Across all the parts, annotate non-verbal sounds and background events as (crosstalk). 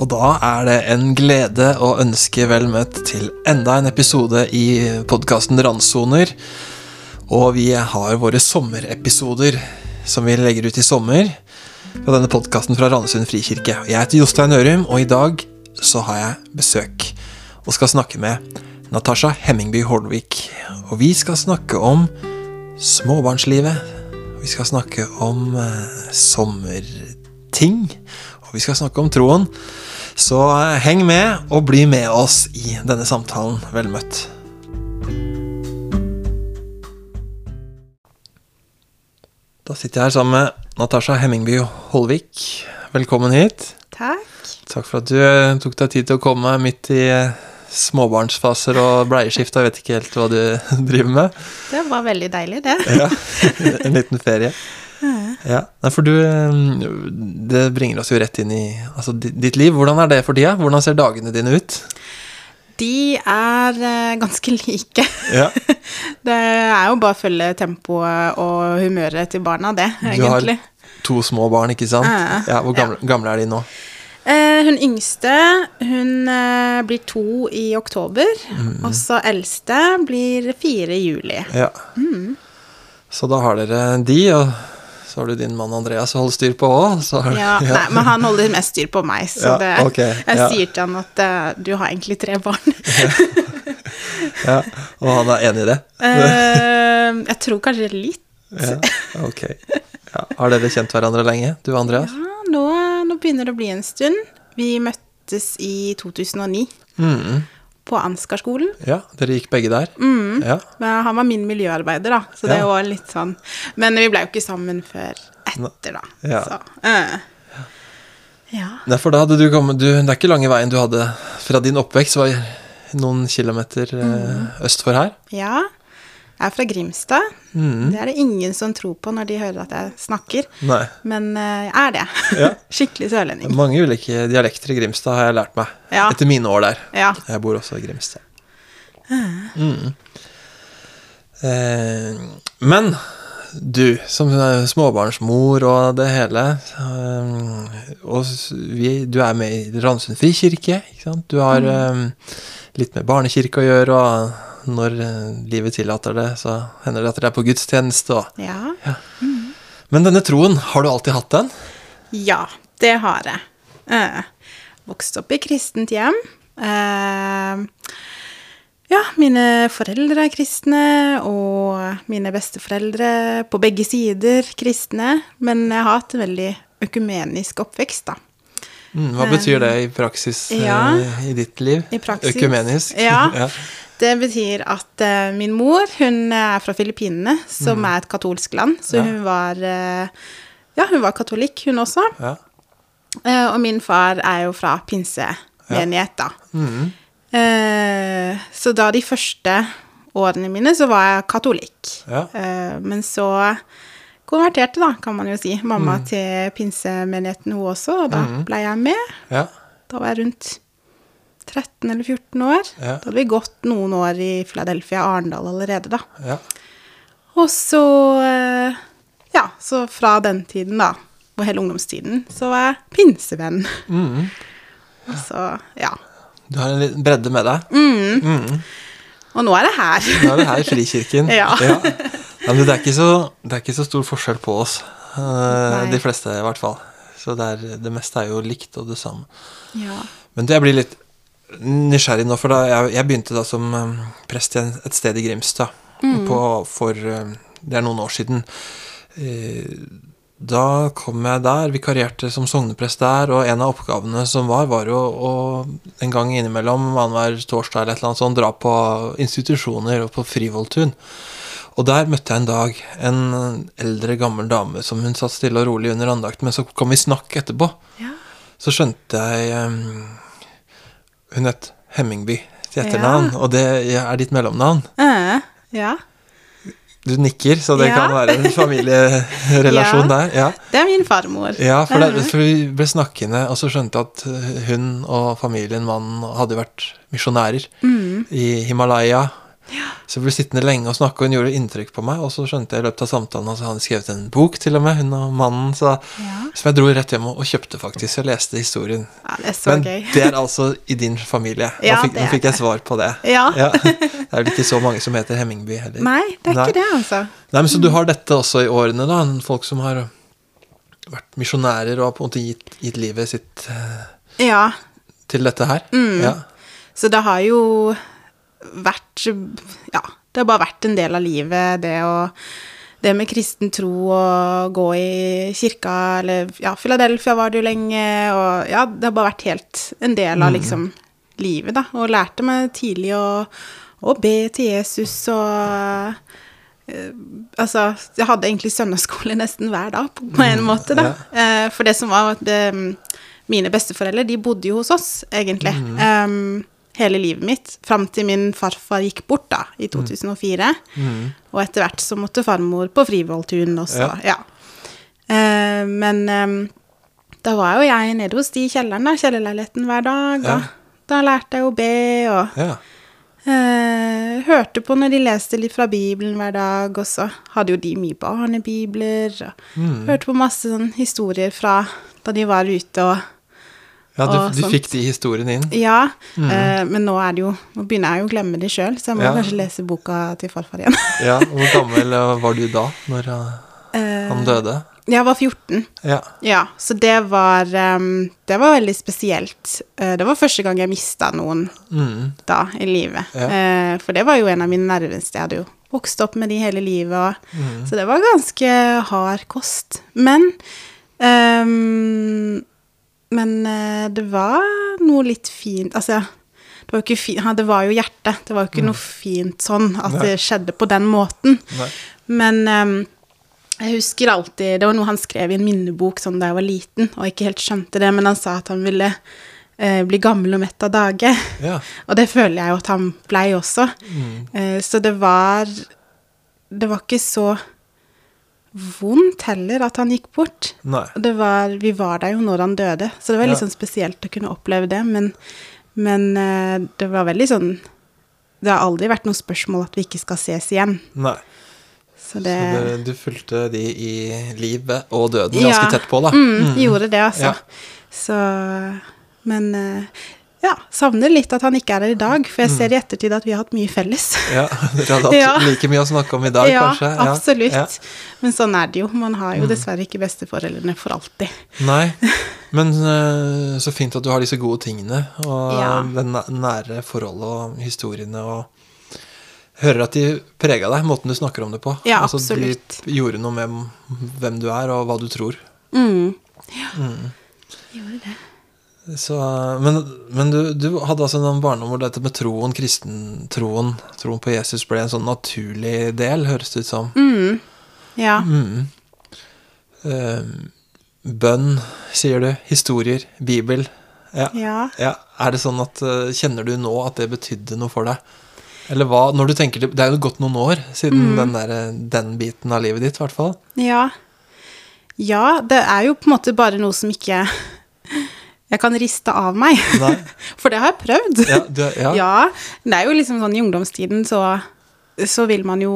Og da er det en glede å ønske vel møtt til enda en episode i podkasten Randsoner. Og vi har våre sommerepisoder som vi legger ut i sommer på denne podkasten fra Randesund frikirke. Jeg heter Jostein Ørum, og i dag så har jeg besøk og skal snakke med Natasha Hemmingby Holvik. Og vi skal snakke om småbarnslivet. Vi skal snakke om eh, sommerting. Og vi skal snakke om troen. Så eh, heng med, og bli med oss i denne samtalen. Vel møtt. Da sitter jeg her sammen med Natasha Hemmingby Holvik. Velkommen hit. Takk. Takk for at du eh, tok deg tid til å komme midt i eh, småbarnsfaser og bleieskift. Jeg vet ikke helt hva du (laughs) driver med. Det var veldig deilig, det. Ja, En liten ferie. Ja, for du eh, Det bringer oss jo rett inn i altså, ditt liv. Hvordan er det for tida? Hvordan ser dagene dine ut? De er eh, ganske like. Ja, (laughs) Det er jo bare å følge tempoet og humøret til barna, det, Du har to små barn, ikke sant? Ja. Ja, Hvor gamle, gamle er de nå? Eh, hun yngste, hun eh, blir to i oktober. Mm. Og så eldste blir fire i juli. Ja. Så da har dere de, og så har du din mann Andreas å holde styr på òg. (laughs) Ja, Nei, men han holder mest styr på meg, så Ja, det, okay, jeg ja. sier til han at uh, du har egentlig tre barn. (laughs) Ja, og han er enig i det? Uh, jeg tror kanskje litt. (laughs) Ja, ok. Ja. Har dere kjent hverandre lenge, du og Andreas? Ja, nå, nå begynner det å bli en stund. Vi møttes i 2009 Mm. På Ansgarskolen. Ja, dere gikk begge der? Ja. Men han var min miljøarbeider, da, så det Ja. var litt sånn Men vi ble jo ikke sammen før etter, da. Ja. Så, uh. ja. Nei, for da hadde du kommet du, Det er ikke lange veien du hadde fra din oppvekst, var noen kilometer mm. øst for her. ja. Jeg er fra Grimstad. Mm. Det er det ingen som tror på når de hører at jeg snakker, Nei. men eh, jeg er det. Ja. (laughs) Skikkelig sørlending. Mange ulike dialekter i Grimstad har jeg lært meg. Ja. Etter mine år der. Ja. Jeg bor også i Grimstad. Mm. Eh, men du, som småbarnsmor og det hele eh, og vi, Du er med i Randsund frikirke, ikke sant? Du har eh, litt med barnekirke å gjøre, og når eh, livet tillater det, så hender det at dere er på gudstjeneste og Ja. Men denne troen, har du alltid hatt den? Ja, det har jeg. Eh, vokst opp i kristent hjem. Eh, ja, mine foreldre er kristne, og mine besteforeldre på begge sider kristne. Men jeg har hatt en veldig økumenisk oppvekst, da. Mm, hva betyr det i praksis eh, ja. i ditt liv? I praksis. Økumenisk? Ja. (laughs) Det betyr at uh, min mor hun er fra Filippinene, som er et katolsk land. Så Ja. hun var uh, Ja, hun var katolikk, hun også. ja. Uh, og min far er jo fra pinsemenighet, da. Mm. Eh, så da de første årene mine så var jeg katolikk. Ja. Eh, men så konverterte, da, kan man jo si, mamma Mm. til pinsemenigheten hun også, og da ble jeg med. ja. Da var jeg rundt 13 eller 14 år. Ja. Da hadde vi gått noen år i Philadelphia Arendal allerede, da. ja. Og så eh, Ja, så fra den tiden, da, og hele ungdomstiden, så var jeg pinsevenn. Mm. Og (laughs) så, ja. Du har en liten bredde med deg. Og nå er det her. Nå er det her i Frikirken. (laughs) Ja. Ja, men det er, ikke så, det er ikke så stor forskjell på oss. eh, Nei. de fleste, i hvert fall. Så det, er, det meste er jo likt og det samme. Ja. Men det blir litt nysgjerrig nå, for da jeg, jeg begynte da som um, prest et sted i Grimstad på, for um, Det er noen år siden. Eh, da kom jeg der, vikarierte som sogneprest der, og en av oppgavene som var, var jo å en gang innimellom, annenhver torsdag eller et eller annet sånt, dra på institusjoner og på Frivolltun. Og der møtte jeg en dag en eldre, gammel dame som hun satt stille og rolig under andakten, men så kom vi snakk etterpå. ja. Så skjønte jeg Hun het Hemmingby til etternavn, og det er ditt mellomnavn. Uh, ja. Du nikker, så det Ja. kan være en familierelasjon (laughs) Ja. der. Ja, Det er min farmor. ja for, det, Mhm. for vi ble snakkende, og så skjønte jeg at hun og familien, mannen, hadde vært misjonærer Mm. i Himalaya. Så vi ble sittende lenge og snakke, og hun gjorde inntrykk på meg. Og så skjønte jeg i løpet av samtalen at hun hadde skrevet en bok, til og med, hun og mannen. Så, Ja. som jeg dro rett hjem og, og kjøpte, faktisk. Jeg leste historien. Ja, det er så Men gøy. det er altså i din familie. Ja, nå fikk, det nå fikk jeg svar på det. Ja. Det er vel ikke så mange som heter Hemmingby heller. Nei, det er Nei. ikke det, altså. Nei, men Så du har dette også i årene, da? Folk som har vært misjonærer og har på en måte gitt, gitt livet sitt eh, Ja. til dette her? Mm. Ja. Så det har jo vært Ja, det har bare vært en del av livet, det å det med kristen tro og gå i kirka, eller ja, Philadelphia var det jo lenge, og ja, det har bare vært helt en del av liksom livet, da. Og lærte meg tidlig å, å be til Jesus og uh, Altså, jeg hadde egentlig søndagsskole nesten hver dag, på, en måte, da. Uh, for det som var at eh, mine besteforeldre, de bodde jo hos oss, egentlig. Um, hele livet mitt, fram til min farfar gikk bort, da, i 2004. Og etter hvert så måtte farmor på Frivolltun også, ja. Eh, men eh, da var jo jeg nede hos de i kjelleren, da, kjellerleiligheten hver dag, Ja. Da, da lærte jeg å be, og ja. Eh, hørte på når de leste litt fra Bibelen hver dag, og så hadde jo de mye barnebibler. Og Mm. Hørte på masse sånn historier fra da de var ute og ja du, du fikk de historiene inn? Ja, eh, men nå det jo Nå begynner jeg jo å glemme de sjøl, så jeg må Ja. kanskje lese boka til farfar igjen. (laughs) Ja, Hvor gammel eh, var du da, når eh, Eh, han døde? jeg var 14. Ja. Ja, så det var um, Det var veldig spesielt. Uh, det var første gang jeg mista noen Mm. da i livet. Ja. Uh, for det var jo en av mine nærmeste. Jeg hadde jo vokst opp med de hele livet, og, Mm. så det var ganske hard kost. Men ehm, Men eh, det var noe litt fint Altså, det var jo fint Det var jo hjertet. Det var jo ikke noe fint sånn at Mm. Nei. det skjedde på den måten. Nei. Men um, jeg husker alltid Det var noe han skrev i en minnebok sånn da jeg var liten, og ikke helt skjønte det, men han sa at han ville eh, bli gammel og mett av dage. Ja. Og det føler jeg jo at han blei også. Mm. Eh, så det var Det var ikke så vondt heller at han gikk bort. Nei. Det var, vi var der jo når han døde, så det var litt Ja. sånn spesielt å kunne oppleve det. Men, men eh, det var veldig sånn Det har aldri vært noe spørsmål at vi ikke skal ses igjen. Nei. Så Så det, det, du fulgte de i livet og døden ganske Ja. tett på, da. Mm, gjorde det, altså. Ja. Så Men eh, ja, savner litt at han ikke er her i dag, for jeg ser i ettertid at vi har hatt mye felles. Ja, (laughs) Dere hadde hatt Ja. like mye å snakke om i dag, ja, kanskje? Ja. absolutt. Ja. Mm. Men sånn er det jo. Man har jo dessverre ikke besteforeldrene for alltid. Nei, (laughs) men eh, så fint at du har disse gode tingene, og Ja. det næ- nære forholdet og historiene, og hører at de prega deg, måten du snakker om det på. Ja, altså, absolutt. De gjorde noe med hvem du er, og hva du tror. Mm. Gjorde det. Så, men men du, du hadde altså en barndom hvor dette med troen, kristentroen, troen på Jesus ble en sånn naturlig del, høres det ut som. Mm. Ja. Mm. Uh, bønn, sier du. Historier. Bibel. Ja. ja. ja. Er det sånn at eh, Kjenner du nå at det betydde noe for deg? Eller hva, når du tenker Det er jo gått noen år siden den, der, den biten av livet ditt, i hvert fall. Ja. Ja, det er jo på en måte bare noe som ikke jeg kan riste av meg. Nei. (laughs) For det har jeg prøvd. Ja, du, ja. (laughs) Ja, det er jo liksom sånn i ungdomstiden så, så vil man jo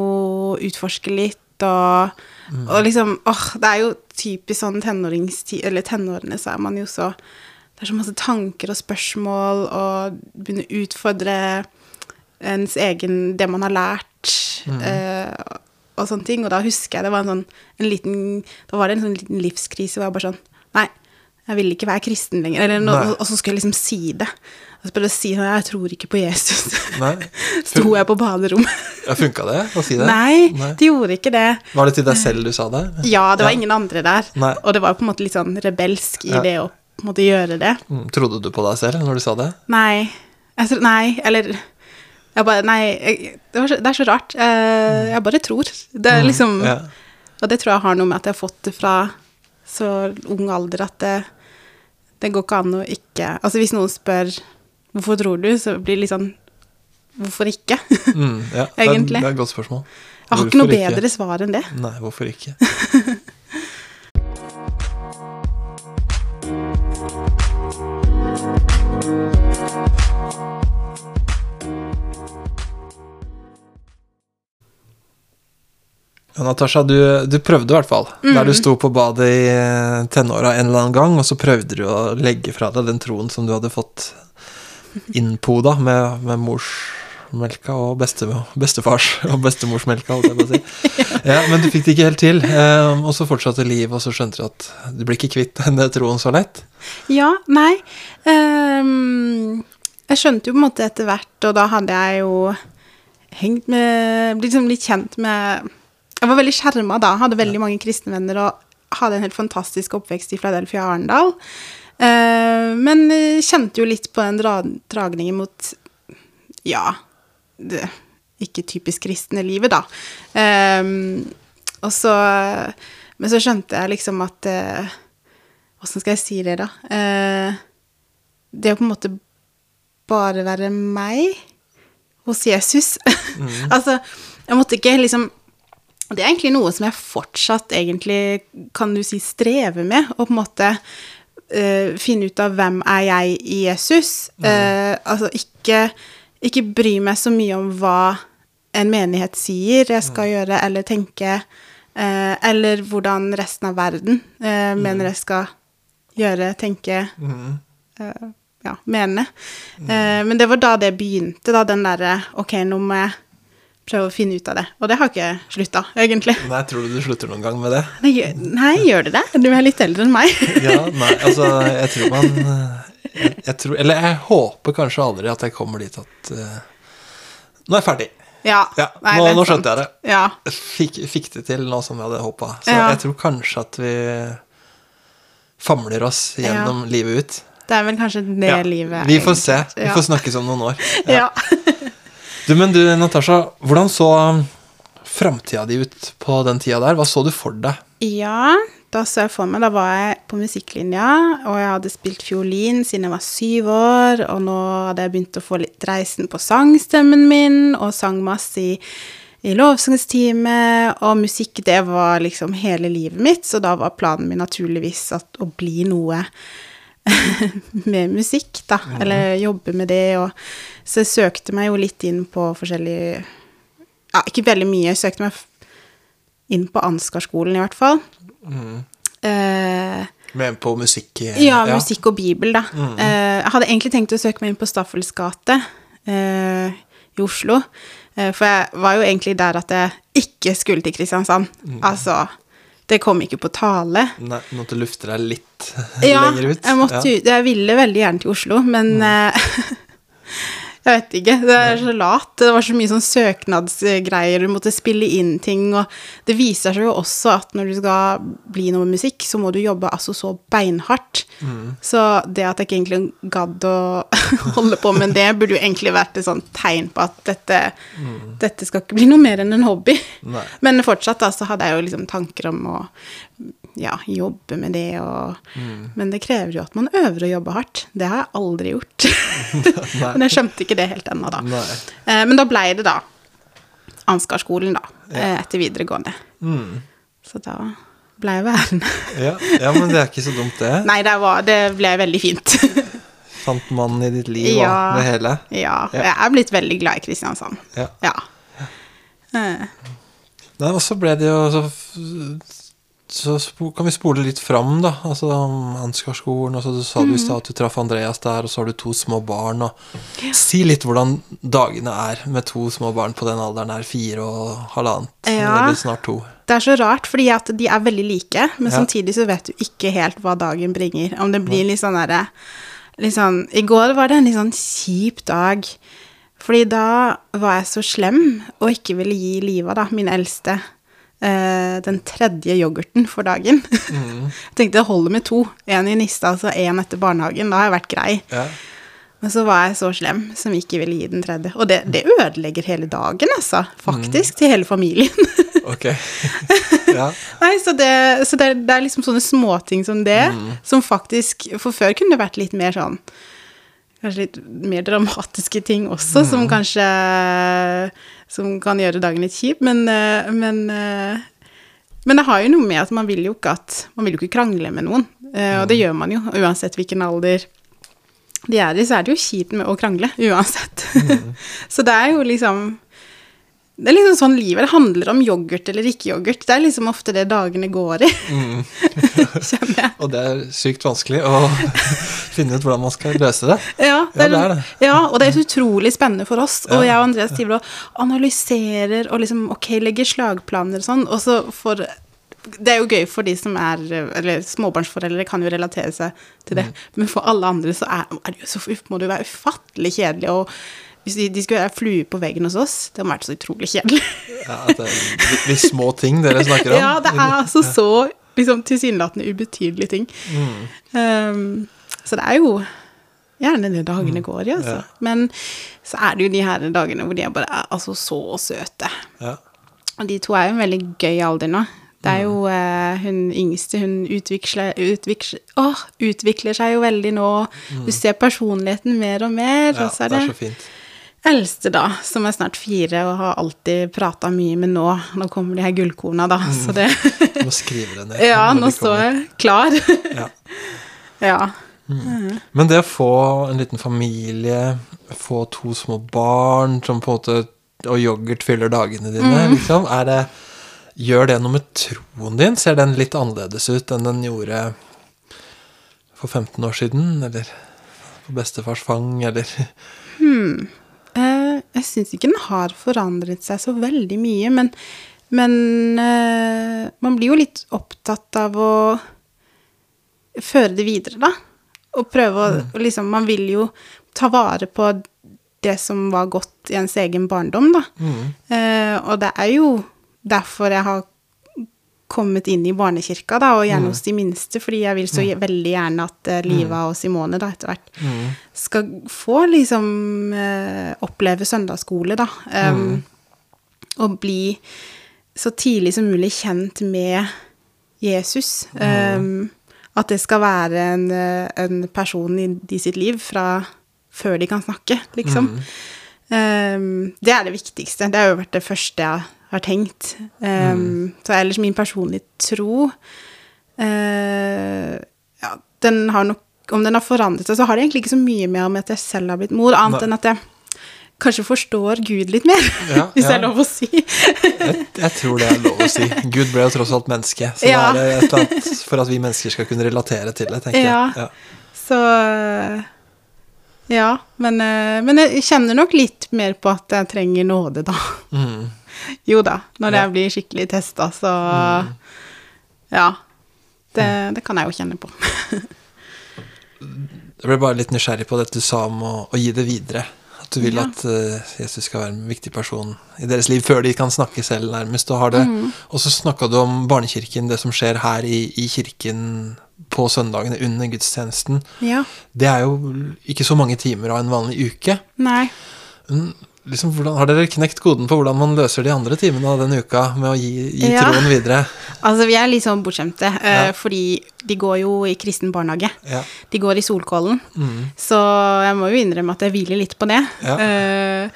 utforske litt, og, Mm. og liksom åh, det er jo typisk sånn tenåringstid, eller tenårene så er man jo så Det er så masse tanker og spørsmål, og begynne å utfordre ens egen Det man har lært, Mm. eh, og sånne ting. Og da husker jeg det var en sånn en liten Da var det en sånn liten livskrise hvor jeg bare sånn jeg vil ikke være kristen lenger. Eller noe, og så skulle jeg liksom si det. Og så bare si at Jeg tror ikke på Jesus. Nei. (laughs) Sto jeg på baderommet. Ja, Funka det å si det? Nei, det gjorde ikke det. Var det til deg selv du sa det? Ja, det var Ja. ingen andre der. Nei. Og det var på en måte litt sånn rebelsk i Ja. det å på en måte gjøre det. Mm, Trodde du på deg selv når du sa det? Nei. Jeg nei, eller jeg bare Nei, jeg, det, var så, det er så rart. Eh, jeg bare tror. Det er liksom Mm. Ja. Og det tror jeg har noe med at jeg har fått det fra så ung alder at det, det går ikke an å ikke Altså hvis noen spør hvorfor tror du, så blir det litt sånn Hvorfor ikke? Mm, ja. (laughs) Det er- Det er et godt spørsmål. Jeg har ikke noe bedre bedre svar enn det. Nei, hvorfor ikke? (laughs) Ja, Natasha, du, du prøvde i hvert fall. Der du sto på badet i eh, tenåra en eller annen gang, og så prøvde du å legge fra deg den troen som du hadde fått innpoda med, med morsmelka og beste, bestefars (laughs) og bestemorsmelka, holdt jeg på å si. (laughs) Ja, men du fikk det ikke helt til. Eh, og så fortsatte livet, og så skjønte du at du blir ikke kvitt den troen så lett. Ja, nei. Um, jeg skjønte jo på en måte etter hvert, og da hadde jeg jo hengt med Blitt liksom litt kjent med Jeg var veldig skjerma da, hadde veldig mange kristne venner og hadde en helt fantastisk oppvekst i Philadelphia Arendal. Eh, men eh, kjente jo litt på den dra dragningen mot Ja, det ikke typisk kristne livet, da. Ehm, og så Men så skjønte jeg liksom at eh, Åssen skal jeg si det, da? Eh, det å på en måte bare være meg hos Jesus. (laughs) altså, jeg måtte ikke liksom Det er egentlig noe som jeg fortsatt egentlig, kan du si, strever med. Å på en måte uh, finne ut av hvem er jeg i Jesus. Uh, altså ikke, ikke bry meg så mye om hva en menighet sier jeg skal gjøre eller tenke, uh, eller hvordan resten av verden eh, mener jeg skal gjøre, tenke, eh, ja, mene. Eh, men det var da det begynte, da, den derre Ok, nå må jeg prøve å finne ut av det. Og det har ikke slutta, egentlig. Nei, tror du du slutter noen gang med det? Nei, nei, gjør det det? Du er litt eldre enn meg. (laughs) Ja, nei, altså, jeg tror man jeg, jeg tror, Eller jeg håper kanskje aldri at jeg kommer dit at uh, Nå er jeg ferdig. Ja, Ja, nei, nå- det nå skjønte jeg det. Ja. Jeg Fikk, fikk det til nå som jeg hadde håpa. Så Ja. jeg tror kanskje at vi famler oss gjennom livet ut. Det er vel kanskje det Ja, livet Vi får se. Vi Ja. får snakkes om noen år. (laughs) Ja. Du, men du, Natasha, hvordan så um, framtida di ut på den tida der? Hva så du for deg? Ja, da så jeg for meg, da var jeg på musikklinja, og jeg hadde spilt fiolin siden jeg var syv år, og nå hadde jeg begynt å få litt reisen på sangstemmen min, og sang masse i, i lovsangstime, og musikk, det var liksom hele livet mitt, så da var planen min naturligvis at, å bli noe (laughs) med musikk, da, eller jobbe med det, og så jeg søkte meg jo litt inn på forskjellige, ja, ikke veldig mye, jeg søkte meg inn på Ansgarskolen i hvert fall. Eh, Med på musikk? Ja, ja, musikk og bibel, da. Eh, jeg hadde egentlig tenkt å søke meg inn på Staffels gate eh, i Oslo. Eh, for jeg var jo egentlig der at jeg ikke skulle til Kristiansand. Altså, det kom ikke på tale. Nei, Du måtte lufte deg litt Ja, lenger ut? jeg måtte ja, Jeg ville veldig gjerne til Oslo, men eh, (laughs) jeg vet ikke. Det er så lat. Det var så mye sånn søknadsgreier, du måtte spille inn ting, og det viser seg jo også at når du skal bli noe med musikk, så må du jobbe altså så beinhardt. Så det at jeg ikke egentlig gadd å (laughs) holde på med det, burde jo egentlig vært et sånt tegn på at dette, dette skal ikke bli noe mer enn en hobby. Nei. Men fortsatt da, så hadde jeg jo liksom tanker om å ja, jobbe med det og Men det krever jo at man øver og jobber hardt. Det har jeg aldri gjort. (laughs) men jeg skjønte ikke det helt ennå, da. Eh, men da blei det da Ansgarskolen, da, Ja. etter videregående. Mm. Så da ble jeg værende. Ja, ja, men det er ikke så dumt, det. Nei, det, var, det ble veldig fint. (laughs) Fant mannen i ditt liv Ja. og det hele. ja. Ja. Jeg er blitt veldig glad i Kristiansand. Ja. Ja. Eh, Nei, og så ble det jo så, så kan vi spole litt fram, da. Altså Ansgarskolen, og så sa du i stad at du traff Andreas der, og så har du to små barn. Og Si litt hvordan dagene er med to små barn på den alderen her, fire og halvannet, Ja. eller snart to. Det er så rart, fordi at de er veldig like, men Ja. samtidig så vet du ikke helt hva dagen bringer. Om det blir litt sånn derre sånn, I går var det en litt sånn kjip dag. Fordi da var jeg så slem og ikke ville gi Liva, da, min eldste, eh, den tredje yoghurten for dagen. (laughs) jeg tenkte det holder med to. En i Nista, altså én etter barnehagen. Da har jeg vært grei. Ja. Men så var jeg så slem som ikke ville gi den tredje. Og det, det ødelegger hele dagen, altså. Faktisk. Til hele familien. (laughs) Ok. (laughs) ja. Nei, så, det, så det, det er liksom sånne småting som det, som faktisk For før kunne det vært litt mer sånn Kanskje litt mer dramatiske ting også, som kanskje Som kan gjøre dagen litt kjip, men, eh, men eh, men det har jo noe med at man vil jo ikke at Man vil jo ikke krangle med noen, eh, og det gjør man jo, uansett hvilken alder de er i, så er det jo kjipt med å krangle, (laughs) uansett. (laughs) så det er jo liksom det er liksom sånn livet det handler om yoghurt eller ikke yoghurt. Det er liksom ofte det dagene går i. Mm. (laughs) Kjenner jeg. Og det er sykt vanskelig å finne ut hvordan man skal løse det. Ja, Ja, det er det. ja, og det er utrolig spennende for oss. Og jeg og Andreas driver og analyserer og liksom, ok, legger slagplaner og sånn. Og så for Det er jo gøy for de som er Eller småbarnsforeldre kan jo relatere seg til Mm. det. Men for alle andre så, er, er det jo så, må det jo være ufattelig kjedelig. Og hvis de, de skulle være flue på veggen hos oss, det må vært så utrolig kjedelig. Ja, det er de små ting dere snakker om. (laughs) Ja, det er altså så liksom, tilsynelatende ubetydelige ting. Mm. Um, så det er jo gjerne det dagene går i, altså. Ja. Men så er det jo de her dagene hvor de er bare er altså så søte. Ja. Og de to er jo en veldig gøy alder nå. Det er jo eh, hun yngste, hun utvikler, utvikler, å, utvikler seg jo veldig nå. Du ser personligheten mer og mer. ja, og så er det det, er så fint. eldste, da, som er snart fire og har alltid prata mye med nå. Nå kommer de her gullkorna, da. Så det Nå skriver skrive det ned. (laughs) Ja, nå står jeg klar. Ja. (laughs) ja. Men det å få en liten familie, få to små barn som på en måte Og yoghurt fyller dagene dine, Mm. liksom, er det Gjør det noe med troen din? Ser den litt annerledes ut enn den gjorde for 15 år siden? Eller på bestefars fang, eller Eh, jeg syns ikke den har forandret seg så veldig mye, men, men eh, man blir jo litt opptatt av å føre det videre, da. Og prøve å liksom Man vil jo ta vare på det som var godt i ens egen barndom, da. Eh, og det er jo derfor jeg har kommet inn i barnekirka, da, og gjerne hos de minste, fordi jeg vil så gje- veldig gjerne at uh, Liva og Simone da, etter hvert skal få liksom uh, oppleve søndagsskole, da. Um, Og bli så tidlig som mulig kjent med Jesus. Um, at det skal være en, en person i, de sitt liv fra før de kan snakke, liksom. Um, det er det viktigste. Det har jo vært det første jeg har tenkt. Um, Så ellers min personlige tro uh, ja, den har nok, Om den har forandret seg, så har det egentlig ikke så mye med om at jeg selv har blitt mor, annet Nei. enn at jeg kanskje forstår Gud litt mer, (laughs) Ja, hvis det er lov å si. jeg, jeg tror det er lov å si. Gud ble jo tross alt menneske, så da er et eller annet for at vi mennesker skal kunne relatere til det, tenker jeg. Ja. Så Ja, men, eh, men jeg kjenner nok litt mer på at jeg trenger nåde, da. Mm. (laughs) Jo da, når Ja. jeg blir skikkelig testa, så Ja. Det, det kan jeg jo kjenne på. (laughs) Jeg ble bare litt nysgjerrig på det du sa om å, å gi det videre. Du vil Ja. at uh, Jesus skal være en viktig person i deres liv før de kan snakke selv, nærmest. Og, har det. Mm. og så snakka du om barnekirken, det som skjer her i, i kirken på søndagene under gudstjenesten. Ja. Det er jo ikke så mange timer av en vanlig uke. Nei. Liksom, hvordan, har dere knekt koden på hvordan man løser de andre timene av den uka med å gi, gi Ja. troen videre? (laughs) Altså, vi er litt sånn bortskjemte, eh, Ja. fordi de går jo i kristen barnehage. Ja. De går i Solkollen. Mm. Så jeg må jo innrømme at jeg hviler litt på det. Eh,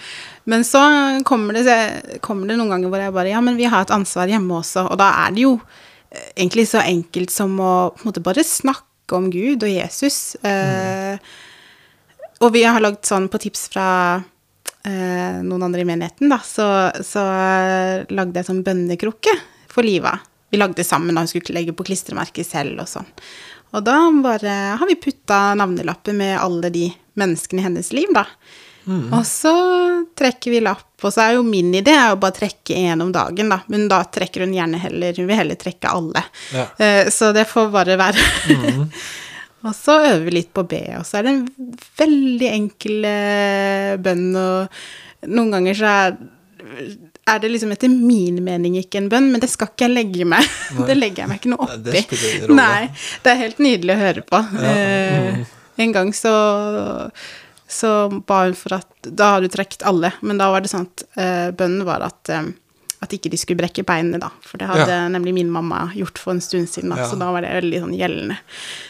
men så kommer det, kommer det noen ganger hvor jeg bare Ja, men vi har et ansvar hjemme også. Og da er det jo eh, egentlig så enkelt som å på en måte bare snakke om Gud og Jesus. Eh, Og vi har lagd sånn på tips fra noen andre i menigheten, da, så, så eh, lagde jeg sånn bønnekrukke for Liva. Vi lagde sammen, da hun skulle legge på klistremerker selv og sånn. Og da bare har vi putta navnelapper med alle de menneskene i hennes liv, da. Og så trekker vi lapp, og så er jo min idé er å bare trekke én om dagen, da. Men da trekker hun gjerne heller Hun vil heller trekke alle. Ja. Eh, Så det får bare være. (laughs) og så øver vi litt på B, og så er det en veldig enkel eh, bønn, og noen ganger så er er det liksom etter min mening ikke en bønn, men det skal ikke jeg legge meg. (laughs) Det legger jeg meg ikke noe oppi. det. Nei, det er helt nydelig å høre på. Ja, Eh, mm. En gang så så ba hun for at Da har du trukket alle, men da var det sånn at eh, bønnen var at at ikke de skulle brekke beinet, da. For det hadde Ja. nemlig min mamma gjort for en stund siden, da, Ja. så da var det veldig sånn gjeldende.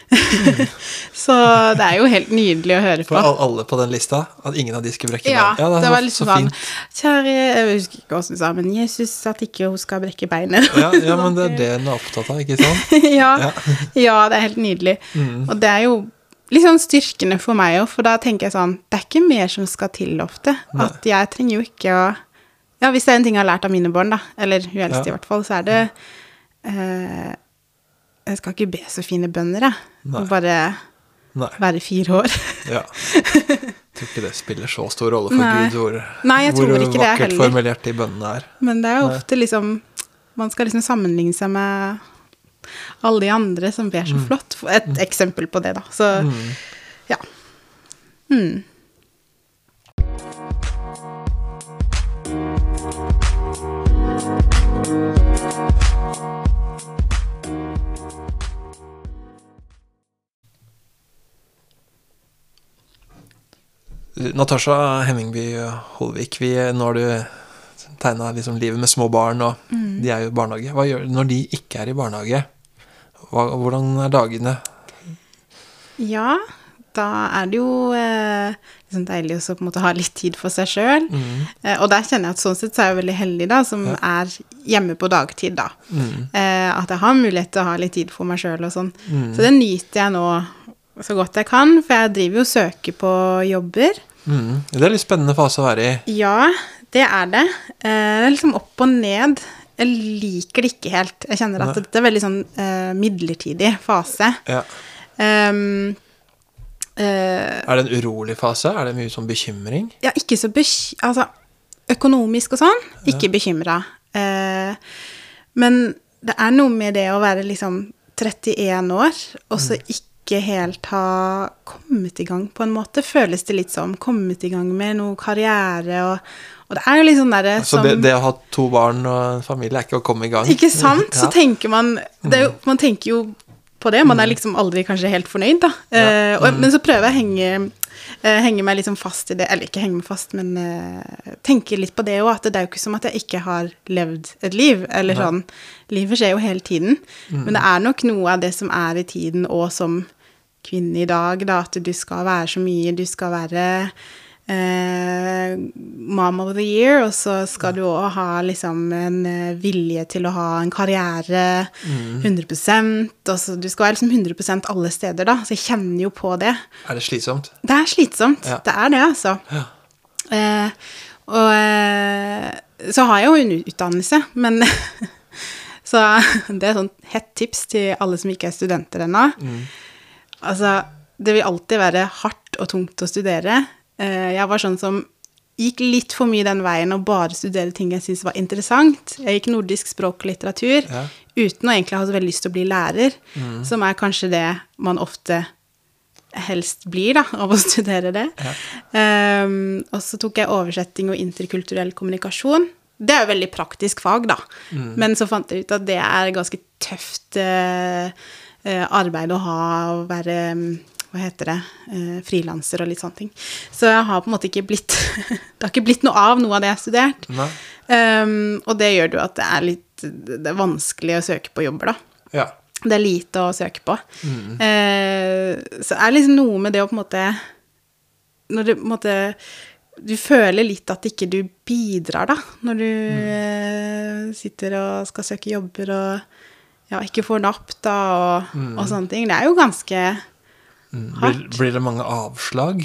(laughs) så det er jo helt nydelig å høre på. For alle på den lista, at ingen av de skulle brekke Ja, bein. det var liksom så sånn fint. Kjære Jeg husker ikke hvordan du sa, men Jesus at ikke hun skal brekke beinet. Ja, ja, men det er det hun er opptatt av, ikke sant? (laughs) ja, Ja. ja, det er helt nydelig. Mm. Og det er jo litt sånn styrkende for meg òg, for da tenker jeg sånn Det er ikke mer som skal til ofte. At jeg trenger jo ikke å Ja, hvis det er en ting jeg har lært av mine barn, da, eller hun eldste Ja. i hvert fall, så er det eh, Jeg skal ikke be så fine bønner, jeg. Nei. Bare Nei. være fire år. (laughs) Ja. Jeg tror ikke det spiller så stor rolle for Nei. Gud hvor, Nei, hvor vakkert formulert de bønnene er. Men det er jo ofte liksom Man skal liksom sammenligne seg med alle de andre som ber så Mm. flott. Et eksempel på det, da. Så ja. Mm. Natasha Hemmingby Holvik, vi, nå har du tegna liksom livet med små barn, og Mm. de er jo i barnehage. Hva gjør du når de ikke er i barnehage? Hva, hvordan er dagene? Ja, da er det jo eh, liksom deilig også på en måte ha litt tid for seg sjøl. Eh, og der kjenner jeg at sånn sett så er jeg veldig heldig, da, som er hjemme på dagtid, da. Eh, at jeg har mulighet til å ha litt tid for meg sjøl og sånn. Så det nyter jeg nå så godt jeg kan, for jeg driver jo og søker på jobber. Mm. Det er litt spennende fase å være i. Ja, det er det. Eh, det er liksom opp og ned. Jeg liker det ikke helt. Jeg kjenner at det er veldig sånn eh, midlertidig fase. Ja. Um, eh, Er det en urolig fase? Er det mye sånn bekymring? ja, ikke så beky... Altså, økonomisk og sånn, ikke bekymra. Eh, men det er noe med det å være liksom 31 år, og så ikke helt ha kommet i gang, på en måte. Føles det litt som. Kommet i gang med noe karriere og Og det er jo litt sånn derre Så som det, det å ha to barn og en familie er ikke å komme i gang? Ikke sant? (laughs) Så Ja. tenker man det jo, Man tenker jo på det. Man er liksom aldri kanskje helt fornøyd, da. Eh, og, men så prøver jeg å henge, uh, henge meg liksom fast i det. Eller ikke henge meg fast, men uh, tenke litt på det òg. At det er jo ikke som at jeg ikke har levd et liv. Eller Nei. sånn. Livet skjer jo hele tiden. Men det er nok noe av det som er i tiden, og som kvinne i dag, da, at du skal være så mye. Du skal være eh, mom of the year, og så skal du òg ha liksom en eh, vilje til å ha en karriere 100% og så Du skal være liksom 100 alle steder, da. Så jeg kjenner jo på det. Er det slitsomt? Det er slitsomt. Ja. Det er det, altså. Ja. Eh, og eh, så har jeg jo en utdannelse, men (laughs) Så (laughs) det er sånn hett tips til alle som ikke er studenter ennå. Altså, det vil alltid være hardt og tungt å studere. Eh, jeg var sånn som gikk litt for mye den veien å bare studere ting jeg syntes var interessant. Jeg gikk nordisk språk og litteratur Ja. uten å egentlig ha så veldig lyst til å bli lærer, som er kanskje det man ofte helst blir, da, av å (laughs) studere det. Ehm, og så tok jeg oversetting og interkulturell kommunikasjon. Det er jo veldig praktisk fag, da. Men så fant jeg ut at det er ganske tøft eh, arbeid å ha, og være mm, hva heter det, eh, frilanser og litt sånne ting. Så jeg har på en måte ikke blitt (laughs) Det har ikke blitt noe av noe av det jeg har studert. Ehm, og det gjør jo at det er litt Det er vanskelig å søke på jobber, da. Ja. Det er lite å søke på. Eh, så er det liksom noe med det å på en måte Når det på en måte Du føler litt at ikke du bidrar, da, når du eh, sitter og skal søke jobber og ja, ikke får napp, da, og, og sånne ting. Det er jo ganske Blir, hardt. blir det mange avslag?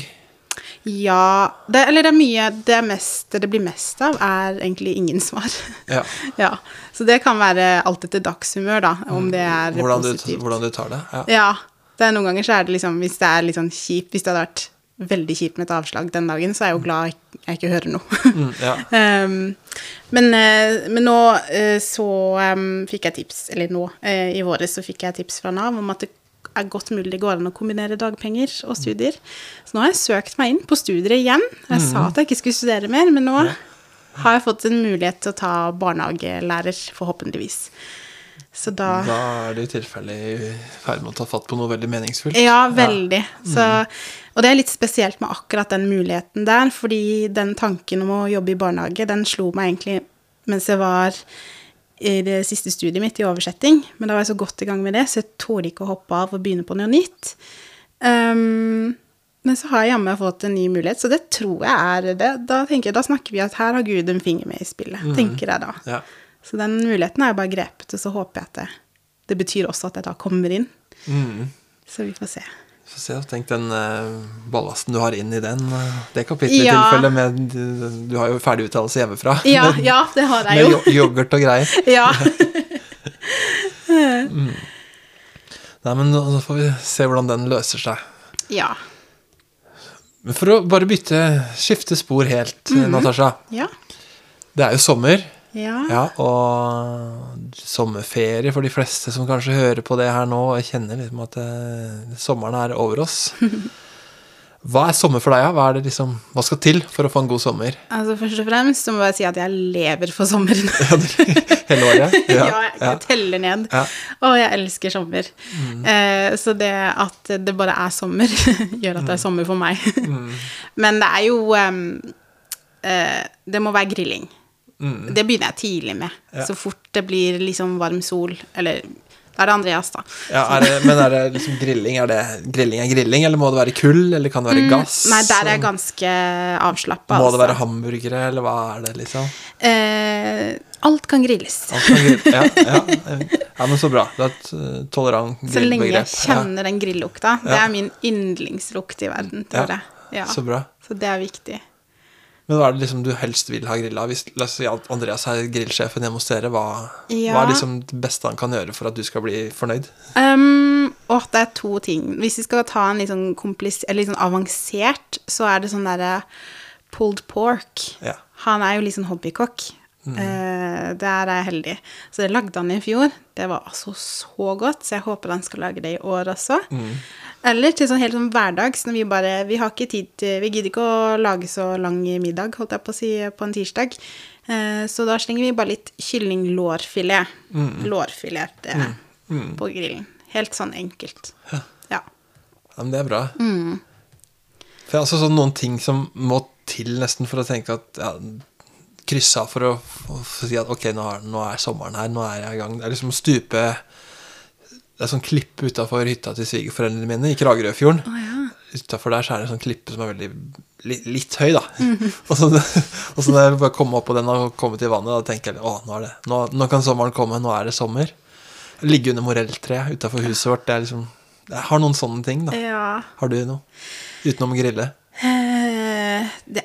Ja det, Eller det er mye Det, mest, det blir mest av, er egentlig ingen svar. Ja. (laughs) ja. Så det kan være alt etter dagshumør, da, om det er Hvordan du, positivt. hvordan du tar det? Ja. Ja. Det er noen ganger så er det liksom Hvis det er litt sånn kjipt Hvis det hadde vært veldig kjipt med et avslag den dagen, så er jeg jo glad jeg, ikke hører noe. Mm, ja. um, (laughs) men, eh, men nå eh, så um, fikk jeg tips, eller nå eh, i våres så fikk jeg tips fra Nav om at det er godt mulig det går an å kombinere dagpenger og studier. Så nå har jeg søkt meg inn på studier igjen. Jeg sa at jeg ikke skulle studere mer, men nå har jeg fått en mulighet til å ta barnehagelærer, forhåpentligvis. Så da Da er du i tilfelle i ferd med å ta fatt på noe veldig meningsfullt. Ja, veldig. Så, og det er litt spesielt med akkurat den muligheten der, fordi den tanken om å jobbe i barnehage, den slo meg egentlig mens jeg var i det siste studiet mitt i oversetting, men da var jeg så godt i gang med det, så jeg torde ikke å hoppe av og begynne på noe nytt. Um, men så har jeg jammen fått en ny mulighet, så det tror jeg er det. Da jeg, da snakker vi at her har Gud en finger med i spillet, tenker jeg da. Ja. Så den muligheten har jeg bare grepet, og så håper jeg at det, det betyr også at jeg da kommer inn. Mm. Så vi får se. Så se, tenk den eh, ballasten du har inn i den, eh, det kapitlet i tilfellet tilfelle med Du, har jo ferdiguttalelse hjemmefra. (laughs) Ja, med, ja, det har jeg jo. Med yoghurt og greier. (laughs) Ja. (laughs) Nei, men nå får vi se hvordan den løser seg. Ja. Men for å bare bytte, skifte spor helt, Mhm. Natasha. Ja. Det er jo sommer, Ja. ja, og sommerferie for de fleste som kanskje hører på det her nå og kjenner liksom at eh, sommeren er over oss. (laughs) Hva er sommer for deg, da? Hva, liksom, hva skal til for å få en god sommer? Altså Først og fremst så må jeg si at jeg lever for sommeren. (laughs) Hele året? (laughs) Ja, jeg ja. teller ned. Ja. Og jeg elsker sommer. Eh, så det at det bare er sommer, gjør at det er sommer for meg. Men det er jo um, eh, Det må være grilling. Det begynner jeg tidlig med. Ja. Så fort det blir liksom varm sol, eller da er det Andreas, da. Ja, er det, men er det liksom grilling? Er det grilling er grilling, eller må det være kull, eller kan det være gass? Mm, Nei, der er jeg ganske avslappa. Må det være hamburgere, eller hva er det, liksom? Eh, alt kan grilles. Alt kan grill- Ja, ja, ja, men så bra. Du har et tolerant grillbegrep. Så lenge jeg kjenner den grillukta. Det er min yndlingslukt i verden, tror jeg. Ja. Så bra. Så det er viktig. Men hva er det liksom du helst vil ha grilla? Hvis si Andreas er grillsjefen hjemme hos dere, hva, Ja. hva er liksom det beste han kan gjøre for at du skal bli fornøyd? Um, og det er to ting. Hvis vi skal ta en litt sånn, komplis litt sånn avansert, så er det sånn derre pulled pork. Ja. Han er jo litt sånn hobbykokk. Eh, der er jeg heldig. Så det lagde han i fjor. Det var altså så godt, så jeg håper han skal lage det i år også. Eller til sånn helt sånn hverdags, når vi bare Vi har ikke tid til Vi gidder ikke å lage så lang middag, holdt jeg på å si, på en tirsdag. Eh, så da slenger vi bare litt kyllinglårfilet. Lårfilet det, på grillen. Helt sånn enkelt. Ja. Ja, men det er bra. For altså sånn noen ting som må til nesten for å tenke at ja, Krysse av for å, for å si at ok, nå er, nå er sommeren her, nå er jeg i gang. Det er liksom å stupe Det er sånn klippe utafor hytta til svigerforeldrene mine i Kragerøfjorden. Oh, ja. Utafor der så er det en sånn klippe som er veldig litt, litt høy, da. (laughs) og, så, og så når jeg bare kommer opp på den og kommer til vannet, da tenker jeg å, nå, er det, nå, nå kan sommeren komme, nå er det sommer. Ligge under morelltreet utafor huset vårt, det er liksom Jeg har noen sånne ting, da. ja. Har du noe? Utenom å grille? Eh, det,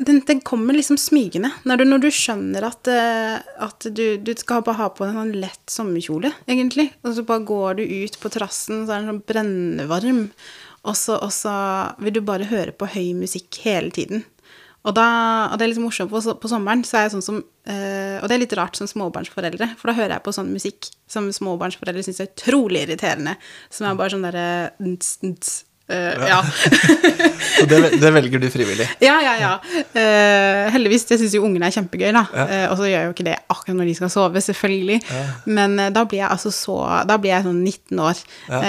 den, den kommer liksom smygende. Når du, når du skjønner at, eh, at du, du skal ha på en sånn lett sommerkjole, egentlig. Og så bare går du ut på terrassen, så er den sånn brennvarm. Og så, og så vil du bare høre på høy musikk hele tiden. Og, da, og det er litt morsomt, på, på sommeren så er jeg sånn som øh, Og det er litt rart som småbarnsforeldre, for da hører jeg på sånn musikk som småbarnsforeldre syns er utrolig irriterende. Som er bare sånn derre eh, Ja. (laughs) Så det, det velger du frivillig? Ja, ja, ja. Uh, heldigvis. Jeg syns jo ungene er kjempegøy, da. Ja. Uh, og så gjør jeg jo ikke det akkurat når de skal sove, selvfølgelig. Men eh, da blir jeg altså så Da blir jeg sånn 19 år. Ja.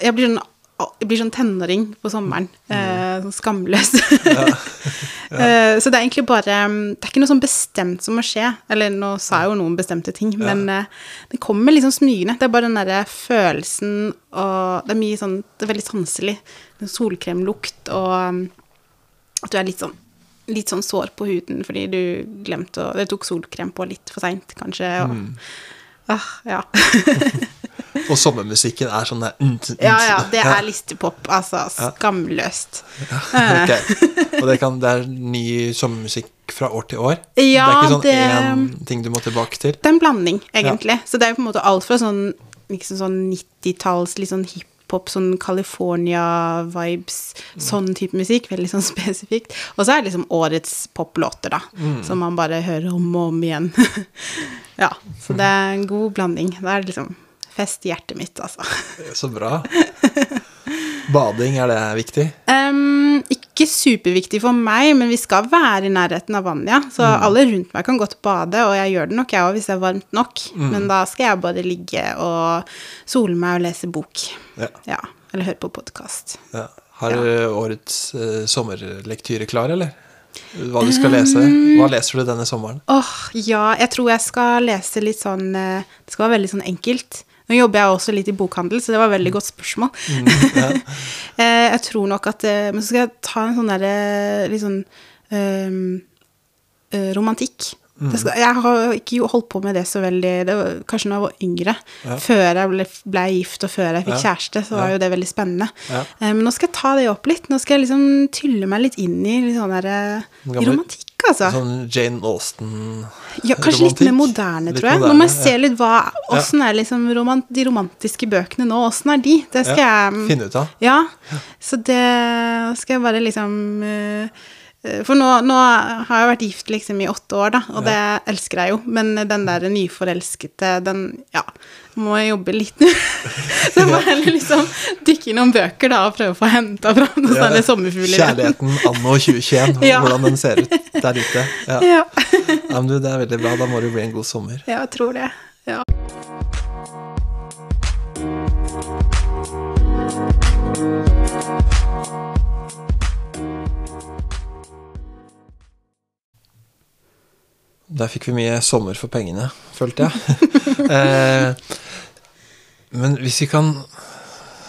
Jeg blir sånn jeg blir sånn tenåring på sommeren. Eh, sånn skamløs. (laughs) (laughs) Eh, så det er egentlig bare mm, Det er ikke noe sånn bestemt som må skje. Eller nå sa jeg jo noen bestemte ting, men eh, det kommer liksom smygende. Det er bare den derre følelsen og Det er mye sånn Det er veldig sanselig. Solkremlukt og mm, at du er litt sånn litt sånn sår på huden fordi du glemte å Du tok solkrem på litt for seint, kanskje. Og, ah, ja. (laughs) Og sommermusikken er sånn der ja, ja. Det er listepop. Altså skamløst. (laughs) Ok. Og det, kan, det er ny sommermusikk fra år til år? Ja, det er ikke sånn det- én ting du må tilbake til? Det er en blanding, egentlig. Så det er jo på en måte alt fra sånn, liksom sånn 90-talls litt sånn hiphop, sånn California-vibes, sånn type musikk, veldig sånn (laughs) spesifikt. Og så er det liksom årets poplåter, da, som man bare hører om og om igjen. (laughs) ja, så det er en god blanding. Det er liksom fest hjertet mitt, altså. Så bra. Bading, er det viktig? Um, ikke superviktig for meg, men vi skal være i nærheten av vannet, ja. Så alle rundt meg kan godt bade, og jeg gjør det nok, jeg òg, hvis det er varmt nok. Men da skal jeg bare ligge og sole meg og lese bok. Ja. Ja. Eller høre på podkast. ja. Har du årets uh, sommerlektyre klar, eller? Hva du skal lese? Hva leser du denne sommeren? Åh, ja, jeg tror jeg skal lese litt sånn eh, Det skal være veldig sånn enkelt. Nå jobber jeg også litt i bokhandel, så det var et veldig godt spørsmål. (laughs) Eh, jeg tror nok at eh, Men så skal jeg ta en sånn derre litt sånn um, romantikk. romantikk. Det skal, jeg har ikke holdt på med det så veldig det var, Kanskje når jeg var yngre. Ja. Før jeg ble, ble gift og før jeg fikk Ja. kjæreste, så var jo det veldig spennende. Ja. Eh, men nå skal jeg ta det opp litt. Nå skal jeg liksom tylle meg litt inn i litt sånn der, eh, i gamle- romantikk, altså. Sånn Jane Austen Ja, kanskje litt mer moderne, Litt tror jeg. Moderne, jeg se ja. litt hva Åssen er liksom romant, de romantiske bøkene nå? Åssen er de? Det skal Ja, jeg Finne ut av. Ja. Så det skal jeg bare liksom eh, For nå, nå har jeg vært gift liksom i åtte år, da, og det elsker jeg jo. Men den der nyforelskete, den Ja, må jeg jobbe litt nå. (laughs) Så jeg må heller liksom dykke i noen bøker da og prøve å få henta fram noen Ja, sånne sommerfugler. Kjærligheten anno 2021, Ja. hvordan den ser ut der ute. Ja. Ja. ja, men du, Det er veldig bra. Da må det bli en god sommer. ja, jeg tror det. Ja. Der fikk vi mye sommer for pengene, følte jeg. (laughs) eh, men hvis vi kan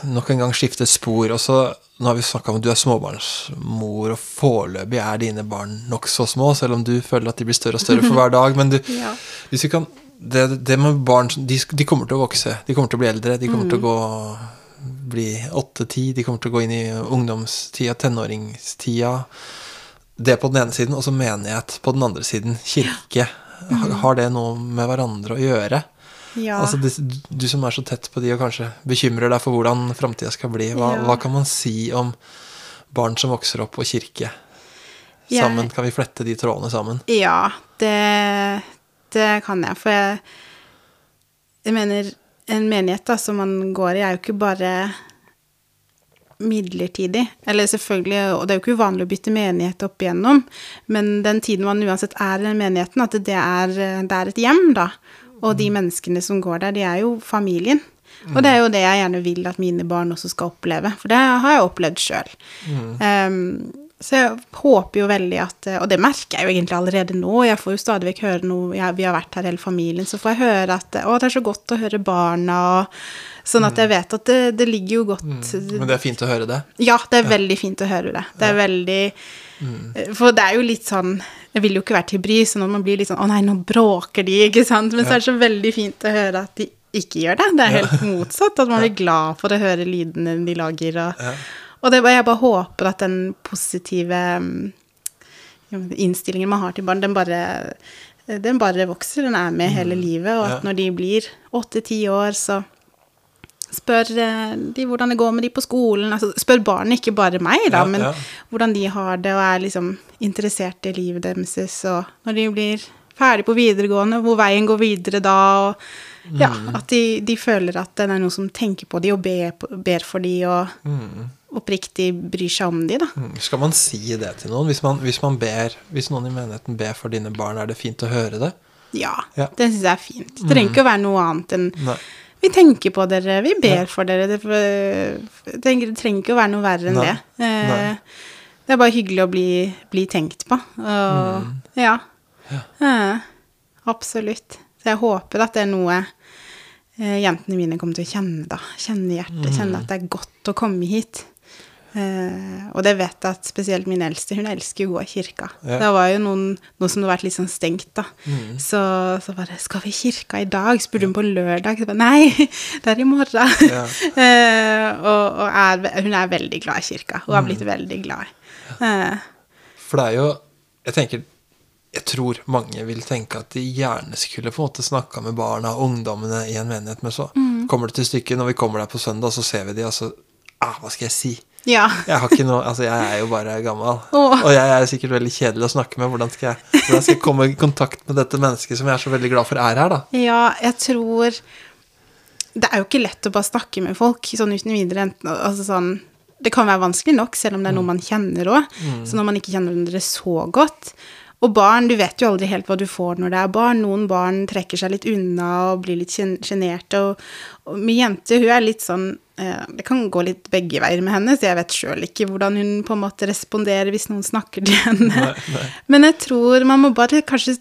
nok en gang skifte spor også, Nå har vi snakka om at du er småbarnsmor, og foreløpig er dine barn nokså små, selv om du føler at de blir større og større for hver dag. Men du, (laughs) Ja. hvis vi kan det, det med barn de, de kommer til å vokse. De kommer til å bli eldre. De kommer til å gå bli åtte-ti. De kommer til å gå inn i ungdomstida, tenåringstida. Det på den ene siden, og så menighet på den andre siden. Kirke. Har- Har det noe med hverandre å gjøre? ja. Altså, du, du som er så tett på de og kanskje bekymrer deg for hvordan framtida skal bli. Hva, Ja. hva kan man si om barn som vokser opp, og kirke? sammen? Sammen kan vi flette de trådene sammen. Ja, det, det kan jeg. For jeg, jeg mener, en menighet da, som man går i, er jo ikke bare midlertidig. Eller selvfølgelig, og det er jo ikke uvanlig å bytte menighet opp igjennom, men den tiden man uansett er i menigheten, at det er, det er et hjem, da. Og de menneskene som går der, de er jo familien. Og det er jo det jeg gjerne vil at mine barn også skal oppleve, for det har jeg opplevd sjøl. Så jeg håper jo veldig at Og det merker jeg jo egentlig allerede nå. Jeg får jo stadig vekk høre noe jeg, Vi har vært her hele familien, så får jeg høre at Å, det er så godt å høre barna, Sånn at jeg vet at det, det ligger jo godt Men det er fint å høre det. Ja, det er veldig fint å høre det. Det er veldig For det er jo litt sånn Jeg vil jo ikke være til bry, så når man blir litt sånn Å nei, nå bråker de, ikke sant? Men så er det så veldig fint å høre at de ikke gjør det. Det er helt motsatt. At man blir glad for å høre lydene de lager. Og, og det, jeg bare håper at den positive mm, innstillingen man har til barn, den bare, den bare vokser. Den er med hele livet. Og at Ja. når de blir åtte-ti år, så spør eh, de hvordan det går med de på skolen. Altså, spør barnet, ikke bare meg, da, Ja, men ja. hvordan de har det, og er liksom interessert i livet deres. Og når de blir ferdig på videregående, hvor veien går videre da. og ja, Mm. At de, de føler at det er noen som tenker på de og ber, ber for de og oppriktig bryr seg om de, da. Mm, Skal man si det til noen? Hvis, man, hvis, man ber, hvis noen i menigheten ber for dine barn, er det fint å høre det? Ja, Ja. Mm. det syns jeg er fint. Det trenger ikke å være noe annet enn Nei. Vi tenker på dere, vi ber for dere. Det, det trenger det trenger ikke å være noe verre enn Nei. det. Eh, det er bare hyggelig å bli, bli tenkt på. Og Mm. ja. Eh, absolutt. Så jeg håper at det er noe eh, jentene mine kommer til å kjenne, da. Kjenne hjertet. Mm. Kjenne at det er godt å komme hit. Eh, og det vet jeg at spesielt min eldste, hun elsker jo å gå i kirka. Ja. Det var jo noen, noe som hadde vært litt sånn stengt, da. Mm. Så, så bare 'Skal vi i kirka i dag?' spurte hun på lørdag. Så bare, Nei, (laughs) det er i morgen. Ja. (laughs) Eh, og og er, hun er veldig glad i kirka. Hun har blitt Mm. veldig glad. Eh, For det er jo Jeg tenker Jeg tror mange vil tenke at de gjerne skulle på en måte snakka med barna og ungdommene i en menighet, men så Mm. kommer det til stykket, når vi kommer der på søndag, så ser vi de, og så ah, Hva skal jeg si? ja. Jeg har ikke noe Altså, jeg er jo bare gammel. (laughs) oh. Og jeg er sikkert veldig kjedelig å snakke med. Hvordan skal, jeg, hvordan skal jeg komme i kontakt med dette mennesket som jeg er så veldig glad for er her, da? ja, jeg tror Det er jo ikke lett å bare snakke med folk sånn uten videre. Altså sånn, det kan være vanskelig nok, selv om det er noe man kjenner òg. Så når man ikke kjenner hverandre så godt. Og barn, du vet jo aldri helt hva du får når det er barn. Noen barn trekker seg litt unna og blir litt sjen- sjenerte. Og, og min jente, hun er litt sånn eh, Det kan gå litt begge veier med henne, så jeg vet sjøl ikke hvordan hun på en måte responderer hvis noen snakker til henne. Nei, nei. Men jeg tror man må bare kanskje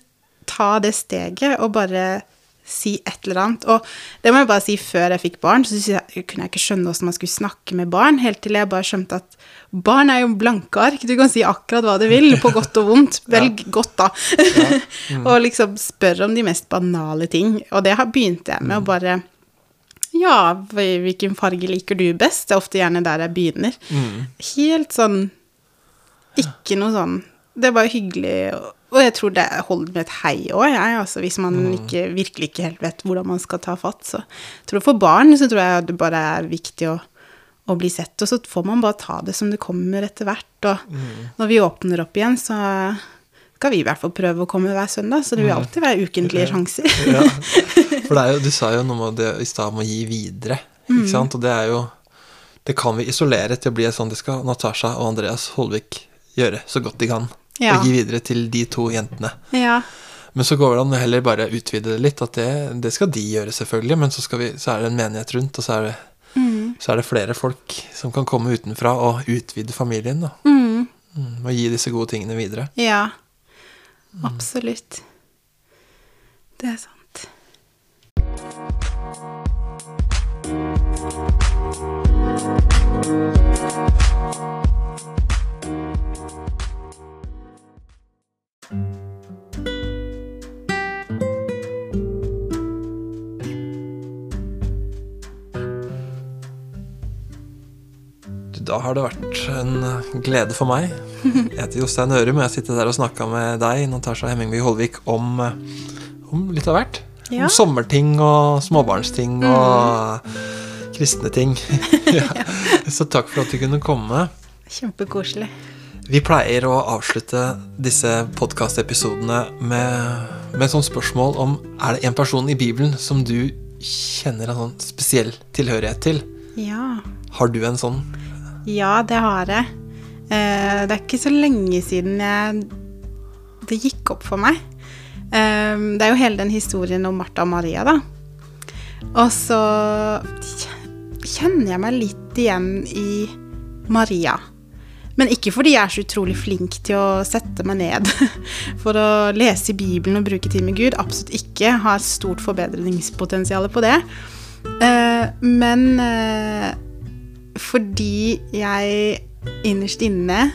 ta det steget og bare si et eller annet. Og det må jeg bare si, før jeg fikk barn, så jeg, kunne jeg ikke skjønne hvordan man skulle snakke med barn, helt til jeg bare skjønte at barn er jo blanke ark. Du kan si akkurat hva du vil, på godt og vondt. Velg godt, da. (laughs) Mm. og liksom spør om de mest banale ting. Og det har- begynte jeg med å bare Ja, hvilken farge liker du best? Det er ofte gjerne der jeg begynner. Mm. Helt sånn Ikke noe sånn Det bare hyggelig, og jeg tror det holder med et hei òg, jeg. Altså, hvis man ikke, virkelig ikke helt vet hvordan man skal ta fatt. Så jeg tror for barn så tror jeg det bare er viktig å, å bli sett, og så får man bare ta det som det kommer etter hvert. Og når vi åpner opp igjen, så skal vi i hvert fall prøve å komme hver søndag, så det vil alltid være ukentlige sjanser. (laughs) Ja. (laughs) For det jo, du sa jo noe om det i stad om å gi videre, ikke sant? Og det er jo Det kan vi isolere til å bli sånn Det skal Natasha og Andreas Holvik gjøre så godt de kan. Ja. Og gi videre til de to jentene. Ja. Men så går det an å heller bare utvide det litt, at det, det skal de gjøre, selvfølgelig, men så, skal vi, så er det en menighet rundt, og så er, det, så er det flere folk som kan komme utenfra og utvide familien, da. Mm. Mm, og gi disse gode tingene videre. Ja. Absolutt. Det er sant. Da har det vært en glede for meg. Jeg heter Jostein Ørum, og jeg sitter der og snakka med deg, Natasha Hemmingby Holvik, om, eh, om litt av hvert. Ja. Om sommerting og småbarnsting og kristne ting. (laughs) ja. Så takk for at du kunne komme. Kjempekoselig. Vi pleier å avslutte disse podkastepisodene med, med et sånt spørsmål om er det en person i Bibelen som du kjenner en sånn spesiell tilhørighet til. Ja. Har du en sånn? Ja, det har jeg. Eh, det er ikke så lenge siden jeg det gikk opp for meg. Eh, det er jo hele den historien om Martha og Maria, da. Og så kjenner jeg meg litt igjen i Maria. Men ikke fordi jeg er så utrolig flink til å sette meg ned (laughs) for å lese i Bibelen og bruke tid med Gud. Absolutt ikke. Har stort forbedringspotensial på det. Eh, men eh, fordi jeg innerst inne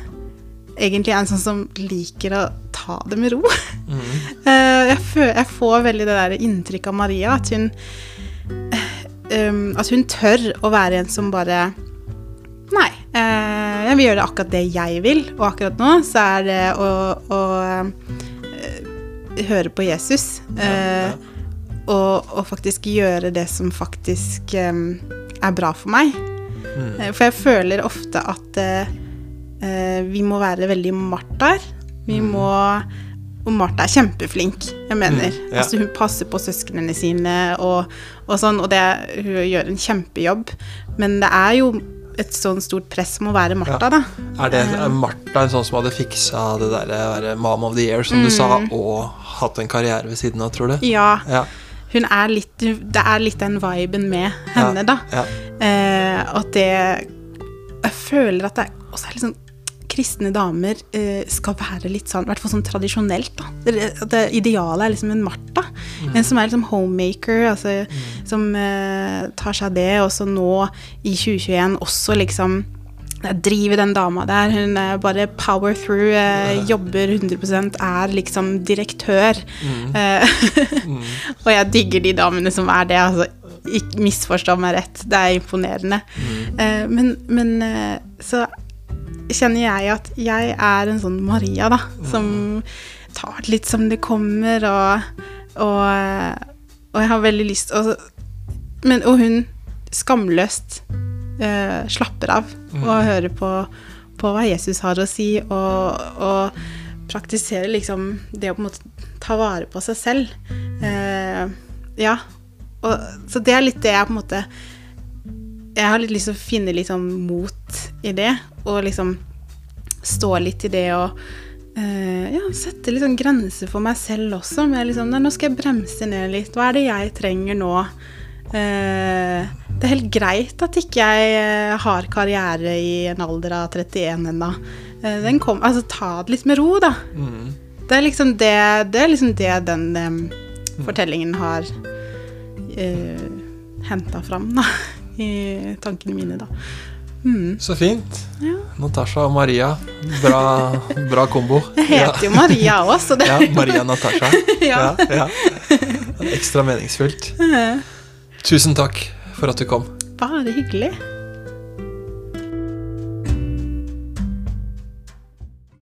egentlig er en sånn som liker å ta det med ro. Mm. (laughs) jeg, føler, jeg får veldig det der inntrykket av Maria, at hun eh, um, At hun tør å være en som bare Nei, eh, jeg vil gjøre akkurat det jeg vil, og akkurat nå så er det å, å eh, høre på Jesus. eh, Og, og faktisk gjøre det som faktisk um, er bra for meg. Eh, For jeg føler ofte at eh, eh, vi må være veldig Marthaer. Vi må Og Martha er kjempeflink, jeg mener. Mm, ja. altså, hun passer på søsknene sine og, og sånn, og det, hun gjør en kjempejobb. Men det er jo et sånn stort press må være Martha, da. Er det er Martha en sånn som hadde fiksa det der, der Mom of the Year, som du sa, og hatt en karriere ved siden av, tror du? Mm. Ja, Ja. Hun er litt Det er litt den viben med henne, da. ja. Eh, at det Jeg føler at det også er litt sånn kristne damer eh, skal være litt sånn, i hvert fall sånn tradisjonelt, da. Det, det idealet er liksom en Martha. En som er liksom homemaker, altså, som eh, tar seg av det, og så nå i 2021 også liksom driver den dama der. Hun er bare power through, eh, jobber 100 er liksom direktør. Eh, (laughs) og jeg digger de damene som er det. altså ikke misforstå meg rett, det er imponerende. Eh, men, men eh, så kjenner jeg at jeg er en sånn Maria, da, som tar det litt som det kommer, og, og, eh, og jeg har veldig lyst og, men, og hun skamløst eh, slapper av og hører på, på hva Jesus har å si, og, og praktiserer liksom det å på en måte ta vare på seg selv. Eh, ja. Og, så det er litt det jeg på en måte Jeg har litt lyst til å finne litt sånn mot i det, og liksom stå litt i det og eh, ja, sette litt sånn grenser for meg selv også. Med liksom, nei, nå skal jeg bremse ned litt. Hva er det jeg trenger nå? Eh, det er helt greit at ikke jeg eh, har karriere i en alder av 31 ennå. Eh, den kom, altså, ta det litt med ro, da. Mm. Det er liksom det, det, er liksom det den um, fortellingen har uh, henta fram da, (laughs) i tankene mine, da. Mm. Så fint. Ja. Natasha og Maria. Bra, bra kombo. (laughs) Jeg heter jo Maria òg, så det Ja, Maria Natasha. (laughs) Ja. ja. Ekstra meningsfullt. Tusen takk for at du kom. Bare hyggelig.